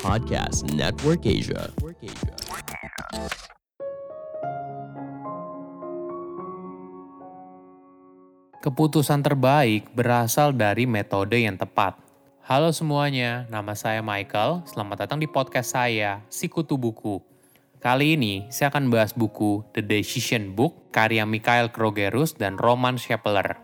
Podcast Network Asia. Keputusan terbaik berasal dari metode yang tepat. Halo semuanya, nama saya Michael. Selamat datang di podcast saya, Sikutu Buku. Kali ini saya akan bahas buku The Decision Book karya Mikhail Krogerus dan Roman Schappeler.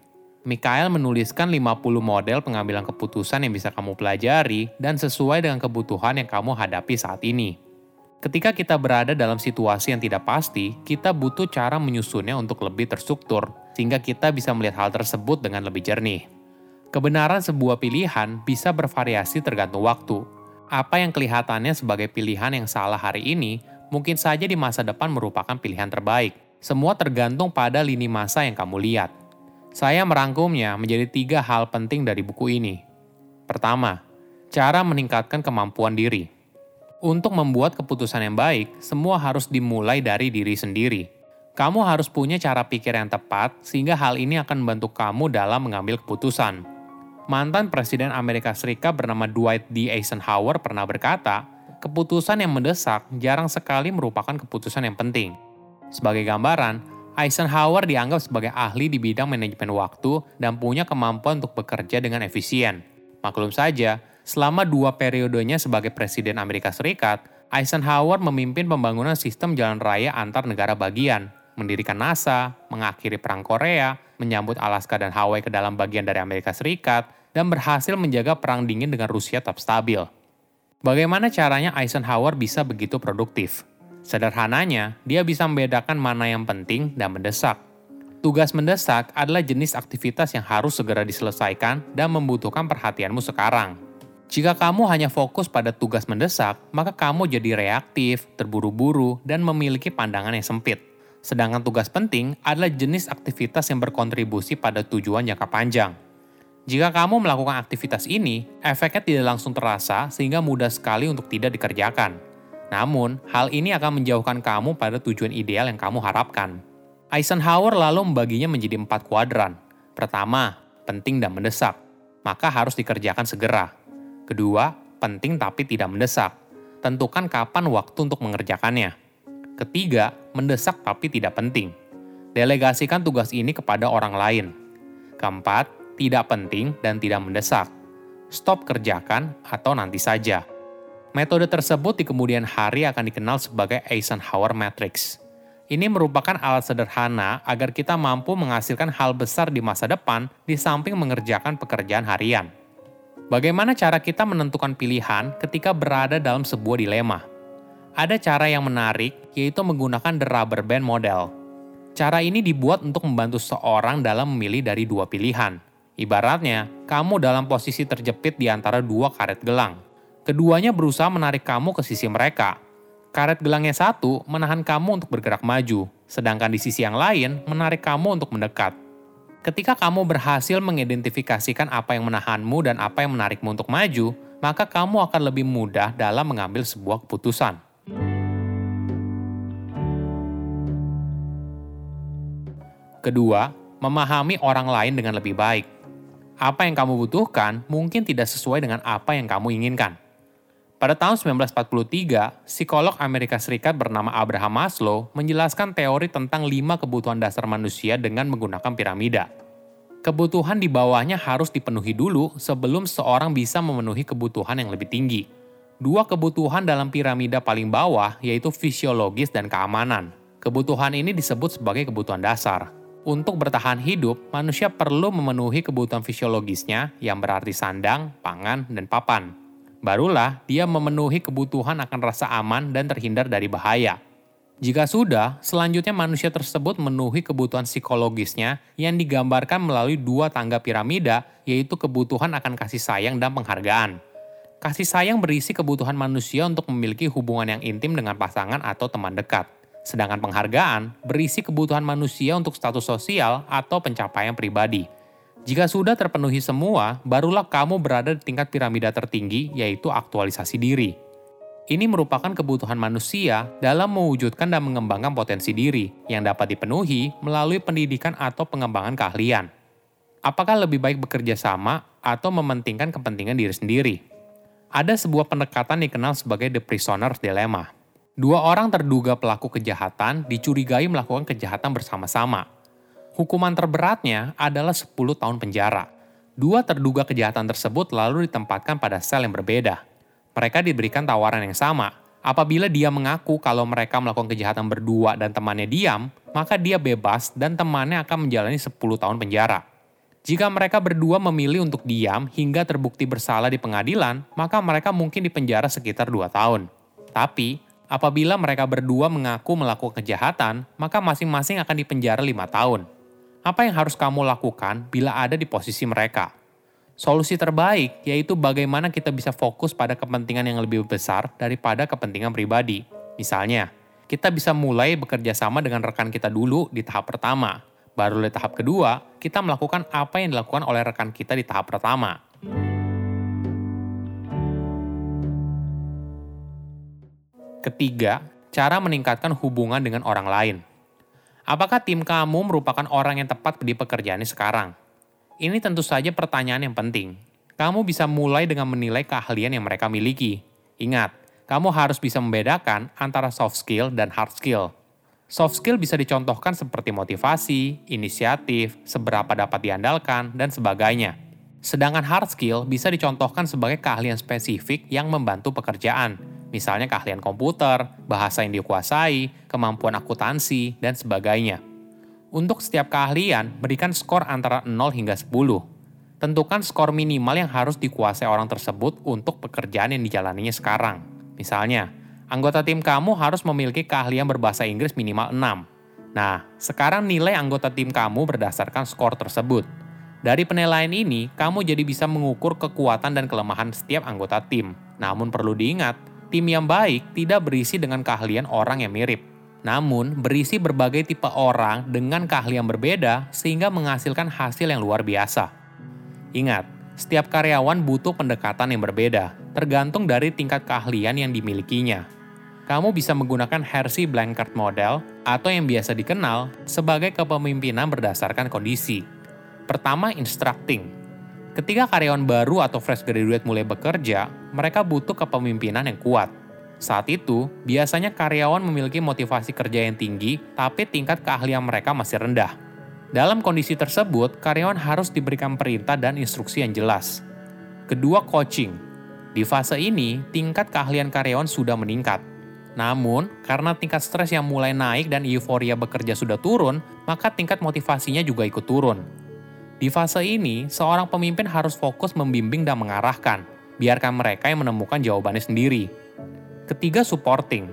Mikael menuliskan 50 model pengambilan keputusan yang bisa kamu pelajari dan sesuai dengan kebutuhan yang kamu hadapi saat ini. Ketika kita berada dalam situasi yang tidak pasti, kita butuh cara menyusunnya untuk lebih terstruktur, sehingga kita bisa melihat hal tersebut dengan lebih jernih. Kebenaran sebuah pilihan bisa bervariasi tergantung waktu. Apa yang kelihatannya sebagai pilihan yang salah hari ini, mungkin saja di masa depan merupakan pilihan terbaik. Semua tergantung pada lini masa yang kamu lihat. Saya merangkumnya menjadi tiga hal penting dari buku ini. Pertama, cara meningkatkan kemampuan diri. Untuk membuat keputusan yang baik, semua harus dimulai dari diri sendiri. Kamu harus punya cara pikir yang tepat, sehingga hal ini akan membantu kamu dalam mengambil keputusan mantan Presiden Amerika Serikat bernama Dwight D. Eisenhower pernah berkata, keputusan yang mendesak jarang sekali merupakan keputusan yang penting. Sebagai gambaran, Eisenhower dianggap sebagai ahli di bidang manajemen waktu dan punya kemampuan untuk bekerja dengan efisien. Maklum saja, selama dua periodenya sebagai Presiden Amerika Serikat, Eisenhower memimpin pembangunan sistem jalan raya antar negara bagian, mendirikan NASA, mengakhiri Perang Korea, menyambut Alaska dan Hawaii ke dalam bagian dari Amerika Serikat, dan berhasil menjaga perang dingin dengan Rusia tetap stabil. Bagaimana caranya Eisenhower bisa begitu produktif? Sederhananya, dia bisa membedakan mana yang penting dan mendesak. Tugas mendesak adalah jenis aktivitas yang harus segera diselesaikan dan membutuhkan perhatianmu sekarang. Jika kamu hanya fokus pada tugas mendesak, maka kamu jadi reaktif, terburu-buru, dan memiliki pandangan yang sempit. Sedangkan tugas penting adalah jenis aktivitas yang berkontribusi pada tujuan jangka panjang. Jika kamu melakukan aktivitas ini, efeknya tidak langsung terasa sehingga mudah sekali untuk tidak dikerjakan. Namun, hal ini akan menjauhkan kamu pada tujuan ideal yang kamu harapkan. Eisenhower lalu membaginya menjadi empat kuadran. Pertama, penting dan mendesak, maka harus dikerjakan segera. Kedua, penting tapi tidak mendesak. Tentukan kapan waktu untuk mengerjakannya. Ketiga, mendesak tapi tidak penting. Delegasikan tugas ini kepada orang lain. Keempat, tidak penting dan tidak mendesak. Stop kerjakan atau nanti saja. Metode tersebut di kemudian hari akan dikenal sebagai Eisenhower Matrix. Ini merupakan alat sederhana agar kita mampu menghasilkan hal besar di masa depan di samping mengerjakan pekerjaan harian. Bagaimana cara kita menentukan pilihan ketika berada dalam sebuah dilema? Ada cara yang menarik, yaitu menggunakan the rubber band model. Cara ini dibuat untuk membantu seorang dalam memilih dari dua pilihan – Ibaratnya, kamu dalam posisi terjepit di antara dua karet gelang. Keduanya berusaha menarik kamu ke sisi mereka. Karet gelangnya satu menahan kamu untuk bergerak maju, sedangkan di sisi yang lain menarik kamu untuk mendekat. Ketika kamu berhasil mengidentifikasikan apa yang menahanmu dan apa yang menarikmu untuk maju, maka kamu akan lebih mudah dalam mengambil sebuah keputusan. Kedua, memahami orang lain dengan lebih baik apa yang kamu butuhkan mungkin tidak sesuai dengan apa yang kamu inginkan. Pada tahun 1943, psikolog Amerika Serikat bernama Abraham Maslow menjelaskan teori tentang lima kebutuhan dasar manusia dengan menggunakan piramida. Kebutuhan di bawahnya harus dipenuhi dulu sebelum seorang bisa memenuhi kebutuhan yang lebih tinggi. Dua kebutuhan dalam piramida paling bawah yaitu fisiologis dan keamanan. Kebutuhan ini disebut sebagai kebutuhan dasar. Untuk bertahan hidup, manusia perlu memenuhi kebutuhan fisiologisnya yang berarti sandang, pangan, dan papan. Barulah dia memenuhi kebutuhan akan rasa aman dan terhindar dari bahaya. Jika sudah, selanjutnya manusia tersebut memenuhi kebutuhan psikologisnya yang digambarkan melalui dua tangga piramida, yaitu kebutuhan akan kasih sayang dan penghargaan. Kasih sayang berisi kebutuhan manusia untuk memiliki hubungan yang intim dengan pasangan atau teman dekat. Sedangkan penghargaan berisi kebutuhan manusia untuk status sosial atau pencapaian pribadi. Jika sudah terpenuhi semua, barulah kamu berada di tingkat piramida tertinggi, yaitu aktualisasi diri. Ini merupakan kebutuhan manusia dalam mewujudkan dan mengembangkan potensi diri yang dapat dipenuhi melalui pendidikan atau pengembangan keahlian. Apakah lebih baik bekerja sama atau mementingkan kepentingan diri sendiri? Ada sebuah pendekatan dikenal sebagai The Prisoner's Dilemma. Dua orang terduga pelaku kejahatan dicurigai melakukan kejahatan bersama-sama. Hukuman terberatnya adalah 10 tahun penjara. Dua terduga kejahatan tersebut lalu ditempatkan pada sel yang berbeda. Mereka diberikan tawaran yang sama. Apabila dia mengaku kalau mereka melakukan kejahatan berdua dan temannya diam, maka dia bebas dan temannya akan menjalani 10 tahun penjara. Jika mereka berdua memilih untuk diam hingga terbukti bersalah di pengadilan, maka mereka mungkin dipenjara sekitar dua tahun. Tapi, apabila mereka berdua mengaku melakukan kejahatan, maka masing-masing akan dipenjara lima tahun. Apa yang harus kamu lakukan bila ada di posisi mereka? Solusi terbaik yaitu bagaimana kita bisa fokus pada kepentingan yang lebih besar daripada kepentingan pribadi. Misalnya, kita bisa mulai bekerja sama dengan rekan kita dulu di tahap pertama, Baru di tahap kedua, kita melakukan apa yang dilakukan oleh rekan kita di tahap pertama. Ketiga, cara meningkatkan hubungan dengan orang lain. Apakah tim kamu merupakan orang yang tepat di pekerjaannya sekarang? Ini tentu saja pertanyaan yang penting. Kamu bisa mulai dengan menilai keahlian yang mereka miliki. Ingat, kamu harus bisa membedakan antara soft skill dan hard skill. Soft skill bisa dicontohkan seperti motivasi, inisiatif, seberapa dapat diandalkan, dan sebagainya. Sedangkan hard skill bisa dicontohkan sebagai keahlian spesifik yang membantu pekerjaan, misalnya keahlian komputer, bahasa yang dikuasai, kemampuan akuntansi, dan sebagainya. Untuk setiap keahlian, berikan skor antara 0 hingga 10. Tentukan skor minimal yang harus dikuasai orang tersebut untuk pekerjaan yang dijalaninya sekarang. Misalnya, anggota tim kamu harus memiliki keahlian berbahasa Inggris minimal 6. Nah, sekarang nilai anggota tim kamu berdasarkan skor tersebut. Dari penilaian ini, kamu jadi bisa mengukur kekuatan dan kelemahan setiap anggota tim. Namun perlu diingat, tim yang baik tidak berisi dengan keahlian orang yang mirip. Namun, berisi berbagai tipe orang dengan keahlian berbeda sehingga menghasilkan hasil yang luar biasa. Ingat, setiap karyawan butuh pendekatan yang berbeda, tergantung dari tingkat keahlian yang dimilikinya kamu bisa menggunakan Hersey Blanchard Model atau yang biasa dikenal sebagai kepemimpinan berdasarkan kondisi. Pertama, instructing. Ketika karyawan baru atau fresh graduate mulai bekerja, mereka butuh kepemimpinan yang kuat. Saat itu, biasanya karyawan memiliki motivasi kerja yang tinggi, tapi tingkat keahlian mereka masih rendah. Dalam kondisi tersebut, karyawan harus diberikan perintah dan instruksi yang jelas. Kedua, coaching. Di fase ini, tingkat keahlian karyawan sudah meningkat, namun, karena tingkat stres yang mulai naik dan euforia bekerja sudah turun, maka tingkat motivasinya juga ikut turun. Di fase ini, seorang pemimpin harus fokus membimbing dan mengarahkan, biarkan mereka yang menemukan jawabannya sendiri. Ketiga, supporting.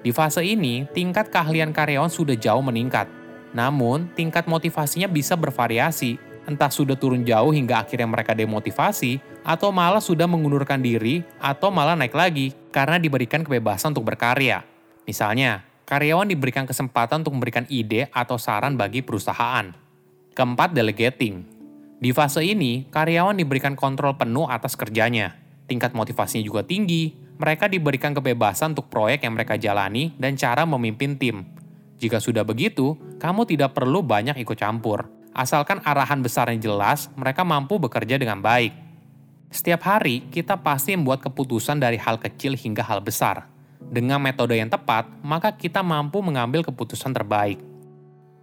Di fase ini, tingkat keahlian karyawan sudah jauh meningkat. Namun, tingkat motivasinya bisa bervariasi, entah sudah turun jauh hingga akhirnya mereka demotivasi, atau malah sudah mengundurkan diri, atau malah naik lagi karena diberikan kebebasan untuk berkarya. Misalnya, karyawan diberikan kesempatan untuk memberikan ide atau saran bagi perusahaan. Keempat, delegating. Di fase ini, karyawan diberikan kontrol penuh atas kerjanya. Tingkat motivasinya juga tinggi, mereka diberikan kebebasan untuk proyek yang mereka jalani dan cara memimpin tim. Jika sudah begitu, kamu tidak perlu banyak ikut campur Asalkan arahan besarnya jelas, mereka mampu bekerja dengan baik. Setiap hari, kita pasti membuat keputusan dari hal kecil hingga hal besar. Dengan metode yang tepat, maka kita mampu mengambil keputusan terbaik.